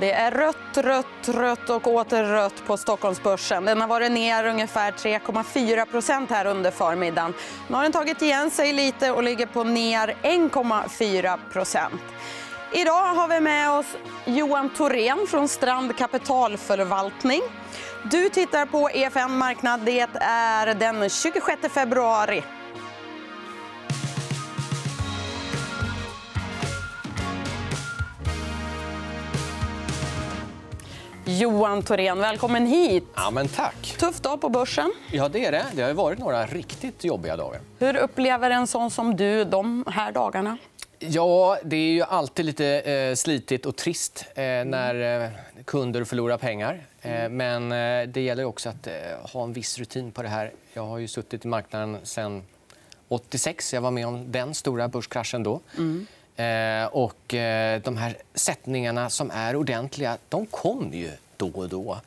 Det är rött, rött, rött och åter rött på Stockholmsbörsen. Den har varit ner ungefär 3,4% här under förmiddagen. Nu har den tagit igen sig lite och ligger på ner 1,4% Idag har vi med oss Johan Thorén från Strand Kapitalförvaltning. Du tittar på EFN Marknad. Det är den 26 februari. Johan Thorén, välkommen hit. Ja, men tack. Tuff dag på börsen. Ja, det är det. Det har varit några riktigt jobbiga dagar. Hur upplever en sån som du de här dagarna? Ja, det är ju alltid lite eh, slitigt och trist eh, när eh, kunder förlorar pengar. Eh, men eh, det gäller också att eh, ha en viss rutin på det här. Jag har ju suttit i marknaden sen 86. Jag var med om den stora börskraschen då. Mm. Och de här sättningarna som är ordentliga, de kommer ju då och då.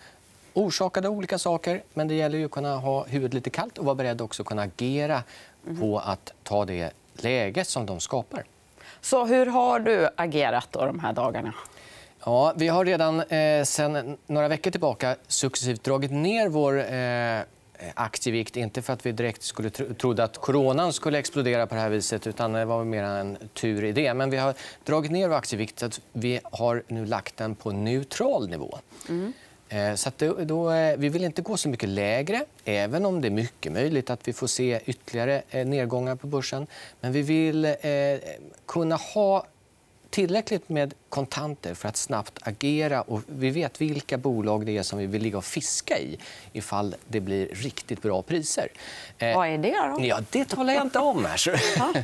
Orsakade olika saker, men det gäller ju att kunna ha huvudet lite kallt och vara beredd också att kunna agera mm. på att ta det läge som de skapar. Så hur har du agerat då de här dagarna? Ja, vi har redan eh, sen några veckor tillbaka successivt dragit ner vår eh, aktievikt. Inte för att vi direkt skulle tro, trodde att coronan skulle explodera på det här viset. utan Det var mer en tur i det. Men vi har dragit ner vår aktievikt så att vi har nu lagt den på neutral nivå. Mm. Eh, så då, då, eh, vi vill inte gå så mycket lägre, även om det är mycket möjligt att vi får se ytterligare eh, nedgångar på börsen. Men vi vill eh, kunna ha tillräckligt med kontanter för att snabbt agera. och Vi vet vilka bolag det är som vi vill ligga och fiska i ifall det blir riktigt bra priser. Vad är det? Då? Ja, det talar jag inte om. Här.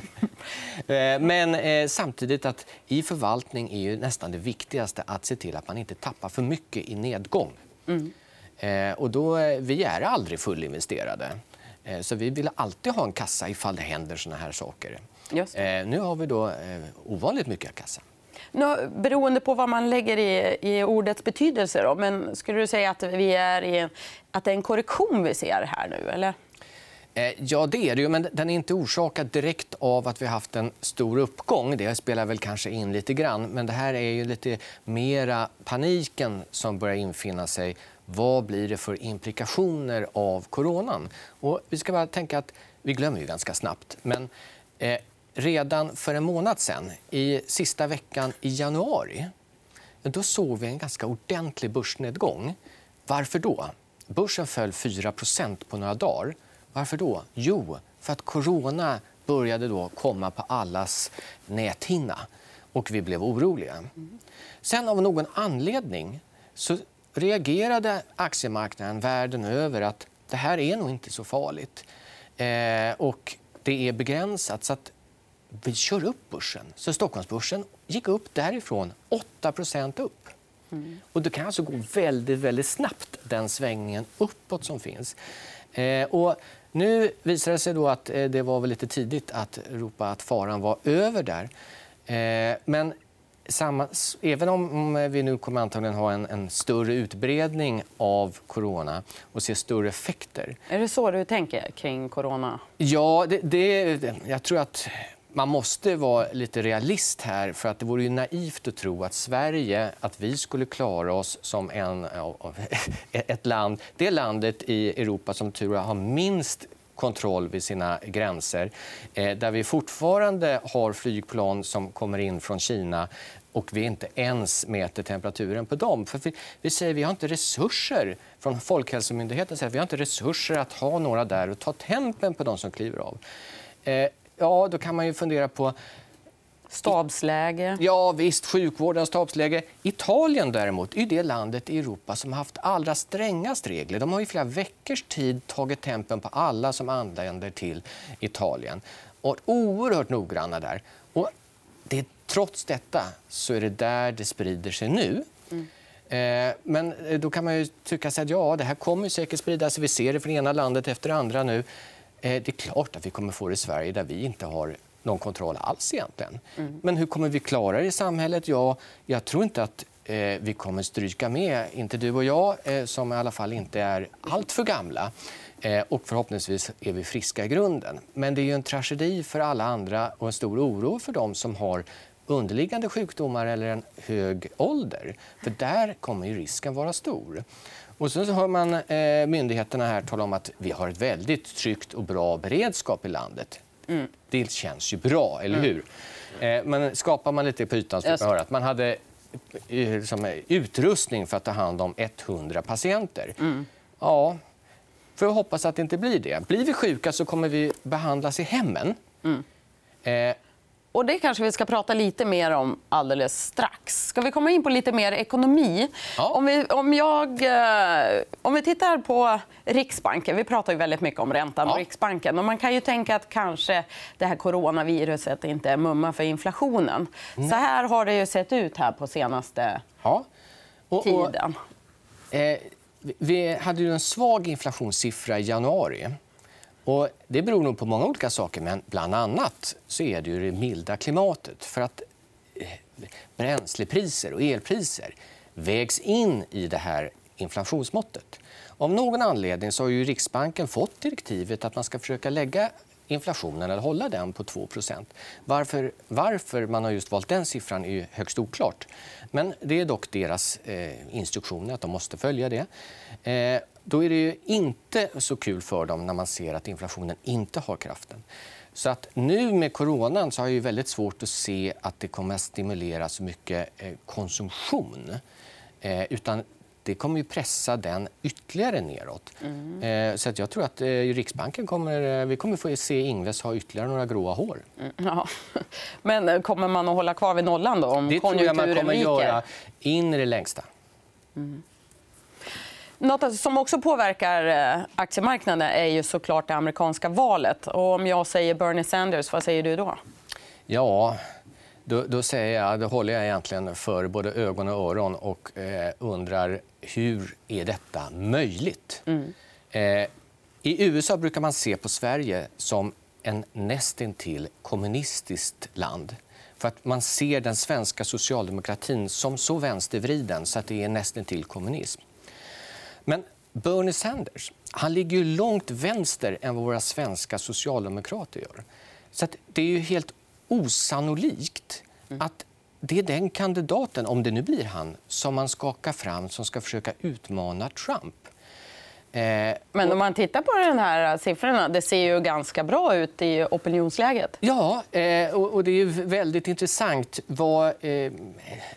Men samtidigt att i förvaltning är ju nästan det viktigaste att se till att man inte tappar för mycket i nedgång. Mm. Eh, och då, eh, vi är aldrig fullinvesterade. Eh, så vi vill alltid ha en kassa ifall det händer såna här saker. Nu har vi då ovanligt mycket kassa. Nu, beroende på vad man lägger i, i ordets betydelse. Då, men skulle du säga att, vi är i, att det är en korrektion vi ser här nu? Eller? Ja, det är det. Men den är inte orsakad direkt av att vi har haft en stor uppgång. Det spelar väl kanske in lite grann. Men det här är ju lite mera paniken som börjar infinna sig. Vad blir det för implikationer av coronan? Och vi ska bara tänka att vi glömmer ju ganska snabbt. Men eh, redan för en månad sen, i sista veckan i januari då såg vi en ganska ordentlig börsnedgång. Varför då? Börsen föll 4% på några dagar. Varför då? Jo, för att corona började då komma på allas näthinna och vi blev oroliga. Sen av någon anledning så reagerade aktiemarknaden världen över att det här är nog inte så farligt. Eh, och det är begränsat. Så att vi kör upp börsen. Så Stockholmsbörsen gick upp därifrån 8% upp. Mm. Och det kan alltså gå väldigt, väldigt snabbt, den svängningen uppåt som finns. Eh, och nu visar det sig då att eh, det var väl lite tidigt att ropa att faran var över där. Eh, men samma, även om vi nu kommer antagligen ha en, en, större utbredning av corona och se större effekter... Är det så du tänker kring corona? Ja, det, det, jag tror att man måste vara lite realist här. för att Det vore ju naivt att tro att Sverige att vi skulle klara oss som en, ett land, det landet i Europa som tur har minst kontroll vid sina gränser. Eh, där vi fortfarande har flygplan som kommer in från Kina och vi inte ens mäter temperaturen på dem. För vi, vi säger vi har inte resurser från Folkhälsomyndigheten säger att vi har inte resurser att ha några där och ta tempen på de som kliver av. Eh, ja, då kan man ju fundera på... Stabsläge. Ja, visst. Sjukvården, stabsläge. Italien däremot är det landet i Europa som har haft allra strängast regler. De har i flera veckors tid tagit tempen på alla som anländer till Italien. Och oerhört noggranna där. Och det, trots detta så är det där det sprider sig nu. Mm. Eh, men då kan man ju tycka att ja, det här kommer säkert sprida sig. Vi ser det från ena landet efter det andra nu. Eh, det är klart att vi kommer få det i Sverige där vi inte har någon kontroll alls. egentligen. Mm. Men hur kommer vi klara det i samhället? Ja, jag tror inte att eh, vi kommer stryka med. Inte du och jag, eh, som i alla fall inte är allt för gamla. Eh, och förhoppningsvis är vi friska i grunden. Men det är en tragedi för alla andra och en stor oro för dem som har underliggande sjukdomar eller en hög ålder. För där kommer ju risken vara stor. Och så hör man eh, myndigheterna här tala om att vi har ett väldigt tryggt och bra beredskap i landet. Mm. Det känns ju bra, eller mm. hur? Eh, men skapar man lite på ytan så får man höra att man hade eh, som, utrustning för att ta hand om 100 patienter. Mm. Ja, för att hoppas att det inte blir det. Blir vi sjuka så kommer vi behandlas i hemmen. Mm. Eh, och Det kanske vi ska prata lite mer om alldeles strax. Ska vi komma in på lite mer ekonomi? Ja. Om, vi, om, jag, eh, om vi tittar på Riksbanken. Vi pratar ju väldigt mycket om räntan ja. och Riksbanken. Och man kan ju tänka att kanske det här coronaviruset inte är mumma för inflationen. Mm. Så här har det ju sett ut här på senaste ja. och, tiden. Och, eh, vi hade ju en svag inflationssiffra i januari. Och det beror nog på många olika saker, men bland annat så är det ju det milda klimatet. För att eh, bränslepriser och elpriser vägs in i det här inflationsmåttet. Av någon anledning så har ju Riksbanken fått direktivet att man ska försöka lägga inflationen eller hålla den på 2 varför, varför man har just valt den siffran är högst oklart. Men det är dock deras eh, instruktioner att de måste följa det. Eh, då är det ju inte så kul för dem när man ser att inflationen inte har kraften. Så att nu med coronan så har jag väldigt svårt att se att det kommer att stimulera så mycket eh, konsumtion. Eh, utan det kommer ju pressa den ytterligare neråt. Mm. Eh, så att jag tror att Riksbanken kommer, vi kommer få se Ingves ha ytterligare några gråa hår. Mm, ja. Men kommer man att hålla kvar vid nollan då, om det konjunkturen tror jag man kommer viker? göra in i det längsta. Mm. Något som också påverkar eh, aktiemarknaden är ju såklart det amerikanska valet. Och om jag säger Bernie Sanders, vad säger du då? Ja, då, då, säger jag, då håller jag egentligen för både ögon och öron och eh, undrar hur är detta möjligt? Mm. Eh, I USA brukar man se på Sverige som en nästintill kommunistiskt land. För att man ser den svenska socialdemokratin som så vänstervriden så att det är nästintill kommunism. Men Bernie Sanders han ligger ju långt vänster än vad våra svenska socialdemokrater gör. Så det är ju helt osannolikt mm. att det är den kandidaten, om det nu blir han, som man skakar fram som ska försöka utmana Trump. Eh, Men om man tittar på de här siffrorna, det ser ju ganska bra ut i opinionsläget. Ja, eh, och det är väldigt intressant vad eh,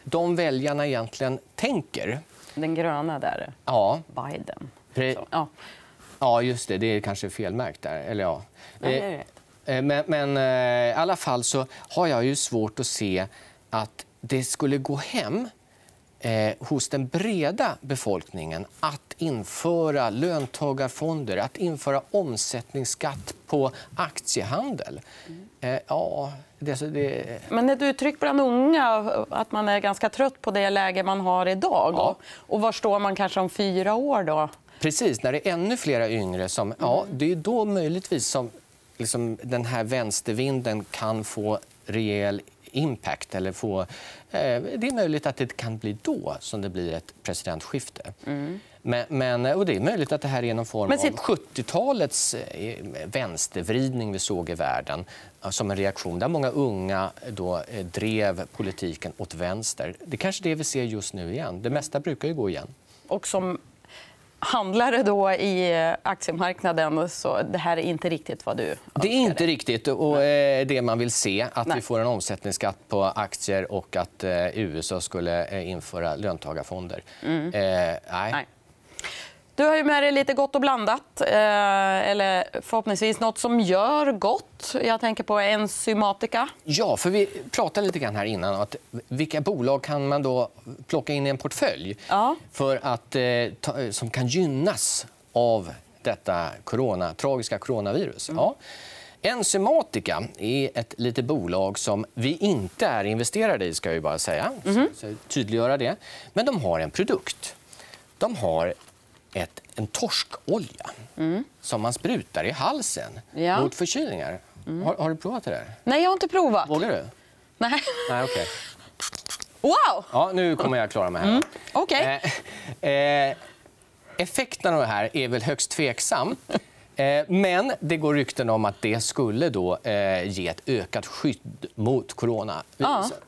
de väljarna egentligen tänker. Den gröna där. Ja. Biden. Pre- ja. ja, just det. Det är kanske felmärkt där. Eller ja. Eh, men, men eh, i alla fall så har jag ju svårt att se att det skulle gå hem eh, hos den breda befolkningen att införa löntagarfonder, att införa omsättningsskatt på aktiehandel. Eh, ja, det, det... Men ett uttryck bland unga att man är ganska trött på det läge man har idag. Ja. Och var står man kanske om fyra år? då? Precis, när det är ännu fler yngre. Som, ja, mm. det är då möjligtvis som liksom, den här vänstervinden kan få rejäl impact. Eller få, eh, det är möjligt att det kan bli då som det blir ett presidentskifte. Mm. Men, men, och det är möjligt att det här är någon form sitt... av 70-talets eh, vänstervridning vi såg i världen eh, som en reaktion där många unga då eh, drev politiken åt vänster. Det är kanske det vi ser just nu igen. Det mesta brukar ju gå igen. Och som handlare då i aktiemarknaden så det här är inte riktigt vad du önskar Det är inte riktigt och det man vill se. Att Nej. vi får en omsättningsskatt på aktier och att USA skulle införa löntagarfonder. Mm. Eh, nej. Nej. Du har ju med dig lite gott och blandat. Eh, eller förhoppningsvis nåt som gör gott. Jag tänker på enzymatika. Ja, för vi pratade lite grann här innan. Att vilka bolag kan man då plocka in i en portfölj ja. för att, eh, ta, som kan gynnas av detta corona, tragiska coronavirus? Mm. Ja. Enzymatica är ett litet bolag som vi inte är investerade i. ska jag bara säga. Mm. Så, tydliggöra det. Men de har en produkt. De har ett, en torskolja mm. som man sprutar i halsen ja. mot förkylningar. Mm. Har, har, du provat det där? Nej, jag har inte provat. Vågar du? Nej. Nej okay. Wow! Ja, nu kommer jag klara mig. Här. Mm. Okay. Eh, eh, effekten av det här är väl högst tveksam. Eh, men det går rykten om att det skulle då eh, ge ett ökat skydd mot coronaviruset.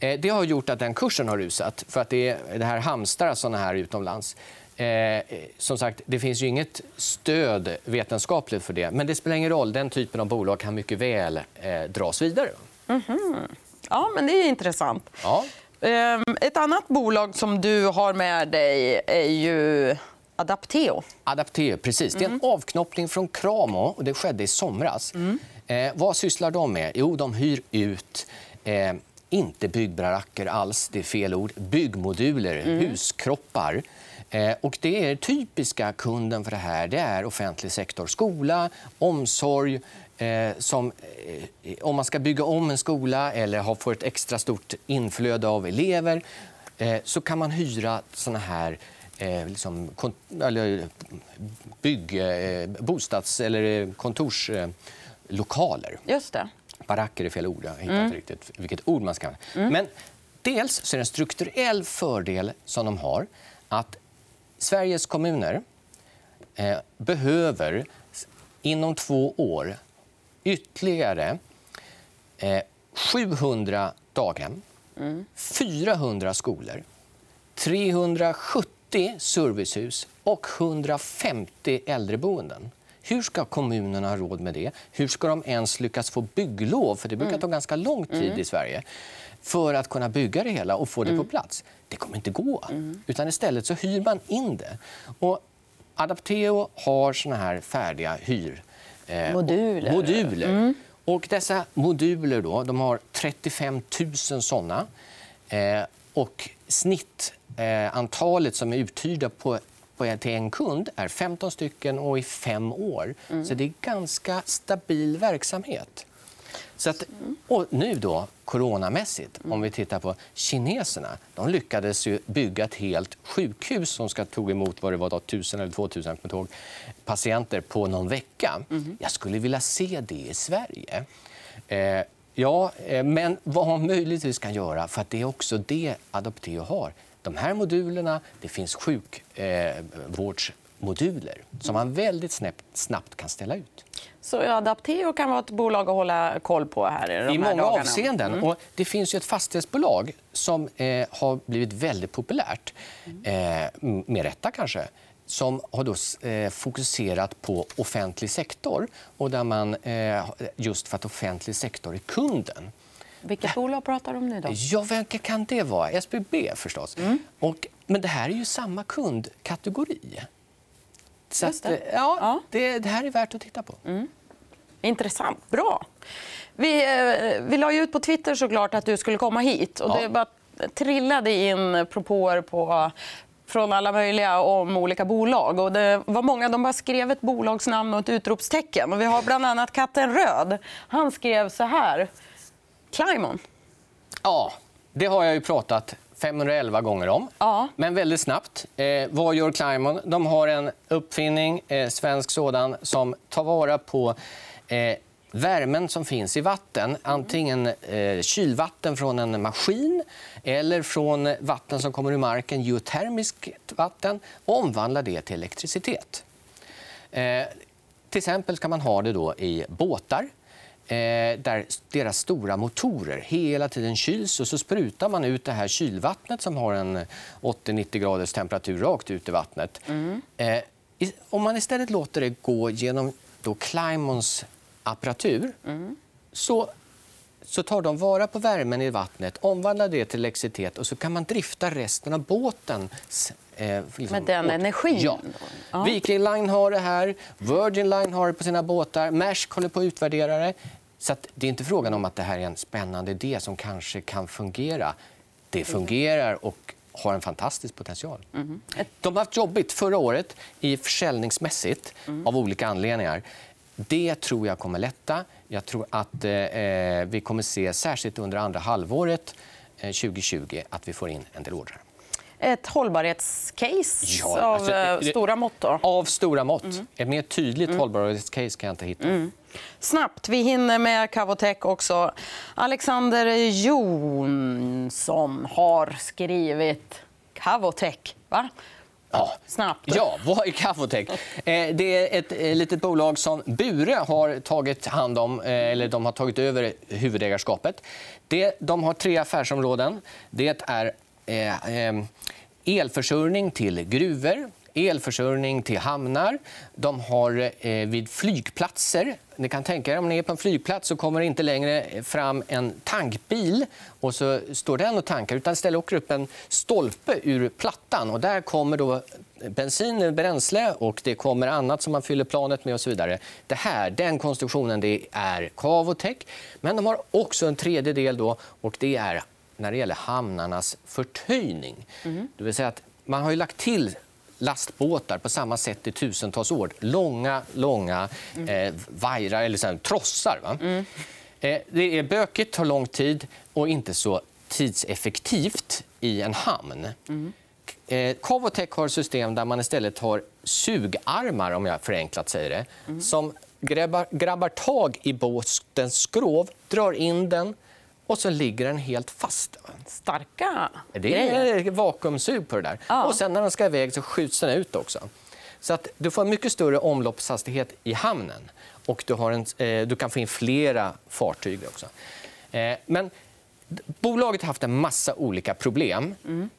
Ja. Eh, det har gjort att den kursen har rusat. För att det, är, det här hamstrar såna här utomlands. Eh, som sagt, det finns ju inget stöd vetenskapligt för det. Men det spelar ingen roll. Den typen av bolag kan mycket väl eh, dras vidare. Mm -hmm. Ja, men det är intressant. Ja. Eh, ett annat bolag som du har med dig är ju Adapteo. Adapteo, precis. Det är en mm. avknoppning från Kramo. och Det skedde i somras. Mm. Eh, vad sysslar de med? Jo, de hyr ut eh, inte byggbaracker alls, det är fel ord. Byggmoduler, mm. huskroppar. Eh, och det är typiska kunden för det här det är offentlig sektor. Skola, omsorg. Eh, som, eh, om man ska bygga om en skola eller få ett extra stort inflöde av elever så kan man hyra såna här liksom, eller, bygg, bostads eller kontorslokaler. Just det. Baracker är fel ord. Jag hittar mm. riktigt vilket ord man ska mm. Men dels är det en strukturell fördel som de har att Sveriges kommuner eh, behöver inom två år ytterligare eh, 700 daghem, mm. 400 skolor, 370 80 servicehus och 150 äldreboenden. Hur ska kommunerna ha råd med det? Hur ska de ens lyckas få bygglov? För Det brukar mm. ta ganska lång tid mm. i Sverige för att kunna bygga det hela och få det på mm. plats. Det kommer inte gå. Utan istället så hyr man in det. Och Adapteo har såna här färdiga hyr... Eh, moduler. moduler. Mm. Och dessa moduler då, de har 35 000 såna. Eh, och snittantalet som är uthyrda på till en kund är 15 stycken och i fem år. Mm. Så det är ganska stabil verksamhet. Så att, och nu då, coronamässigt, om vi tittar på kineserna. De lyckades ju bygga ett helt sjukhus som ska tog emot vad det var då, 1000 eller 2000 ihåg, patienter på någon vecka. Mm. Jag skulle vilja se det i Sverige. Eh, Ja, eh, men vad man möjligtvis kan göra, för det är också det Adopteo har. De här modulerna, det finns sjukvårdsmoduler eh, som man väldigt snabbt, kan ställa ut. Så Adapteo kan vara ett bolag att hålla koll på här i de I många dagarna. avseenden. Mm. Och det finns ju ett fastighetsbolag som eh, har blivit väldigt populärt, eh, med rätta kanske som har då, eh, fokuserat på offentlig sektor och där man, just för att offentlig sektor är kunden. Vilket bolag pratar du om nu? Då? Ja, vilka kan det vara? SBB förstås. Mm. Och, men det här är ju samma kundkategori. Så att, det. Ja, ja. Det, det, här är värt att titta på. Mm. Intressant. Bra. Vi, eh, vi la ut på Twitter såklart att du skulle komma hit. Och ja. Det bara trillade in propåer på från alla möjliga om olika bolag. Och det var många de bara skrev ett bolagsnamn och ett utropstecken. Och vi har bland annat katten Röd. Han skrev så här. Climon. Ja, det har jag ju pratat 511 gånger om, ja. men väldigt snabbt. Eh, vad gör Climon? De har en uppfinning, eh, svensk sådan, som tar vara på eh, värmen som finns i vatten. Antingen eh, kylvatten från en maskin eller från vatten som kommer ur marken, geotermiskt vatten, och omvandlar det till elektricitet. Eh, till exempel kan man ha det då i båtar där deras stora motorer hela tiden kyls och så sprutar man ut det här kylvattnet som har en 80-90 graders temperatur rakt ut i vattnet. Mm. Eh, om man istället låter det gå genom då Climons apparatur mm. så, så tar de vara på värmen i vattnet, omvandlar det till elektricitet och så kan man drifta resten av båten. Eh, liksom, Med den energin? Ja. ja. Viking Line har det här, Virgin Line har det på sina båtar, Maersk håller på att utvärdera det. Så det är inte frågan om att det här är en spännande idé som kanske kan fungera. Det fungerar och har en fantastisk potential. Mm. De har haft jobbigt förra året i försäljningsmässigt mm. av olika anledningar. Det tror jag kommer lätta. Jag tror att eh, eh vi kommer se, särskilt under andra halvåret eh, 2020, att vi får in en del ordrar. Ett hållbarhetscase ja, alltså, av eh, stora mått? Då. Av stora mått. Mm. Ett mer tydligt mm. hållbarhetscase kan jag inte hitta. Mm. Snabbt, vi hinner med Cavotec också. Alexander Jonsson har skrivit Cavotec. Va? Ja. Snabbt. Ja, vad är Cavotec? Eh, det är ett eh, litet bolag som Bure har tagit hand om, eh, eller de har tagit över huvudägarskapet. Det, de har tre affärsområden. Det är Eh, eh, elförsörjning till gruvor, elförsörjning till hamnar. De har eh, vid flygplatser... Ni kan tänka er om ni är på en flygplats så kommer det inte längre fram en tankbil och så står den och tankar. utan Istället åker upp en stolpe ur plattan. och Där kommer då bensin, bränsle och det kommer annat som man fyller planet med. och så vidare. Det här, den konstruktionen det är Cavotec. Men de har också en tredje del då, och det är när det gäller hamnarnas förtöjning. Mm. Det vill säga att man har lagt till lastbåtar på samma sätt i tusentals år. Långa, långa eh, vajrar, eller så här, trossar. Va? Mm. Eh, det är bökigt, tar lång tid och inte så tidseffektivt i en hamn. Mm. Eh, Cavotec har ett system där man istället har sugarmar, om jag förenklat säger det, mm. som grabbar, grabbar tag i båtens skrov, drar in den och så ligger den helt fast. Starka Det är vakuumsug på det där. Ja. Och sen när den ska iväg så skjuts den ut också. Så att du får en mycket större omloppshastighet i hamnen och du, en, eh, du kan få in flera fartyg också. Eh, men bolaget har haft en massa olika problem. Mm.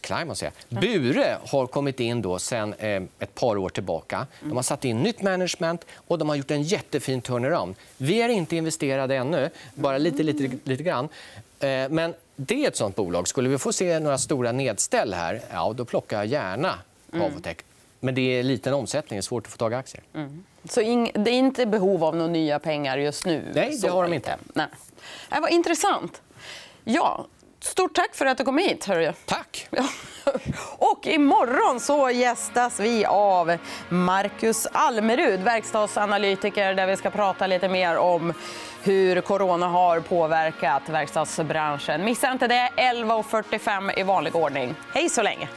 Klima, säga. Bure har kommit in då sen eh, ett par år tillbaka. De har satt in nytt management och de har gjort en jättefin turnaround. Vi är inte investerade ännu, bara lite, lite, lite grann. Eh, men det är ett sånt bolag. Skulle vi få se några stora nedställ här, ja, då plockar jag gärna Cavotec. Mm. Men det är liten omsättning, det är svårt att få tag i aktier. Mm. Så det är inte behov av några nya pengar just nu? Nej, det har de inte. Nej. Det var intressant. Ja, Stort tack för att du kom hit. Hörru. Tack. Och imorgon så gästas vi av Marcus Almerud, verkstadsanalytiker där vi ska prata lite mer om hur corona har påverkat verkstadsbranschen. Missa inte det, 11.45 i vanlig ordning. Hej så länge!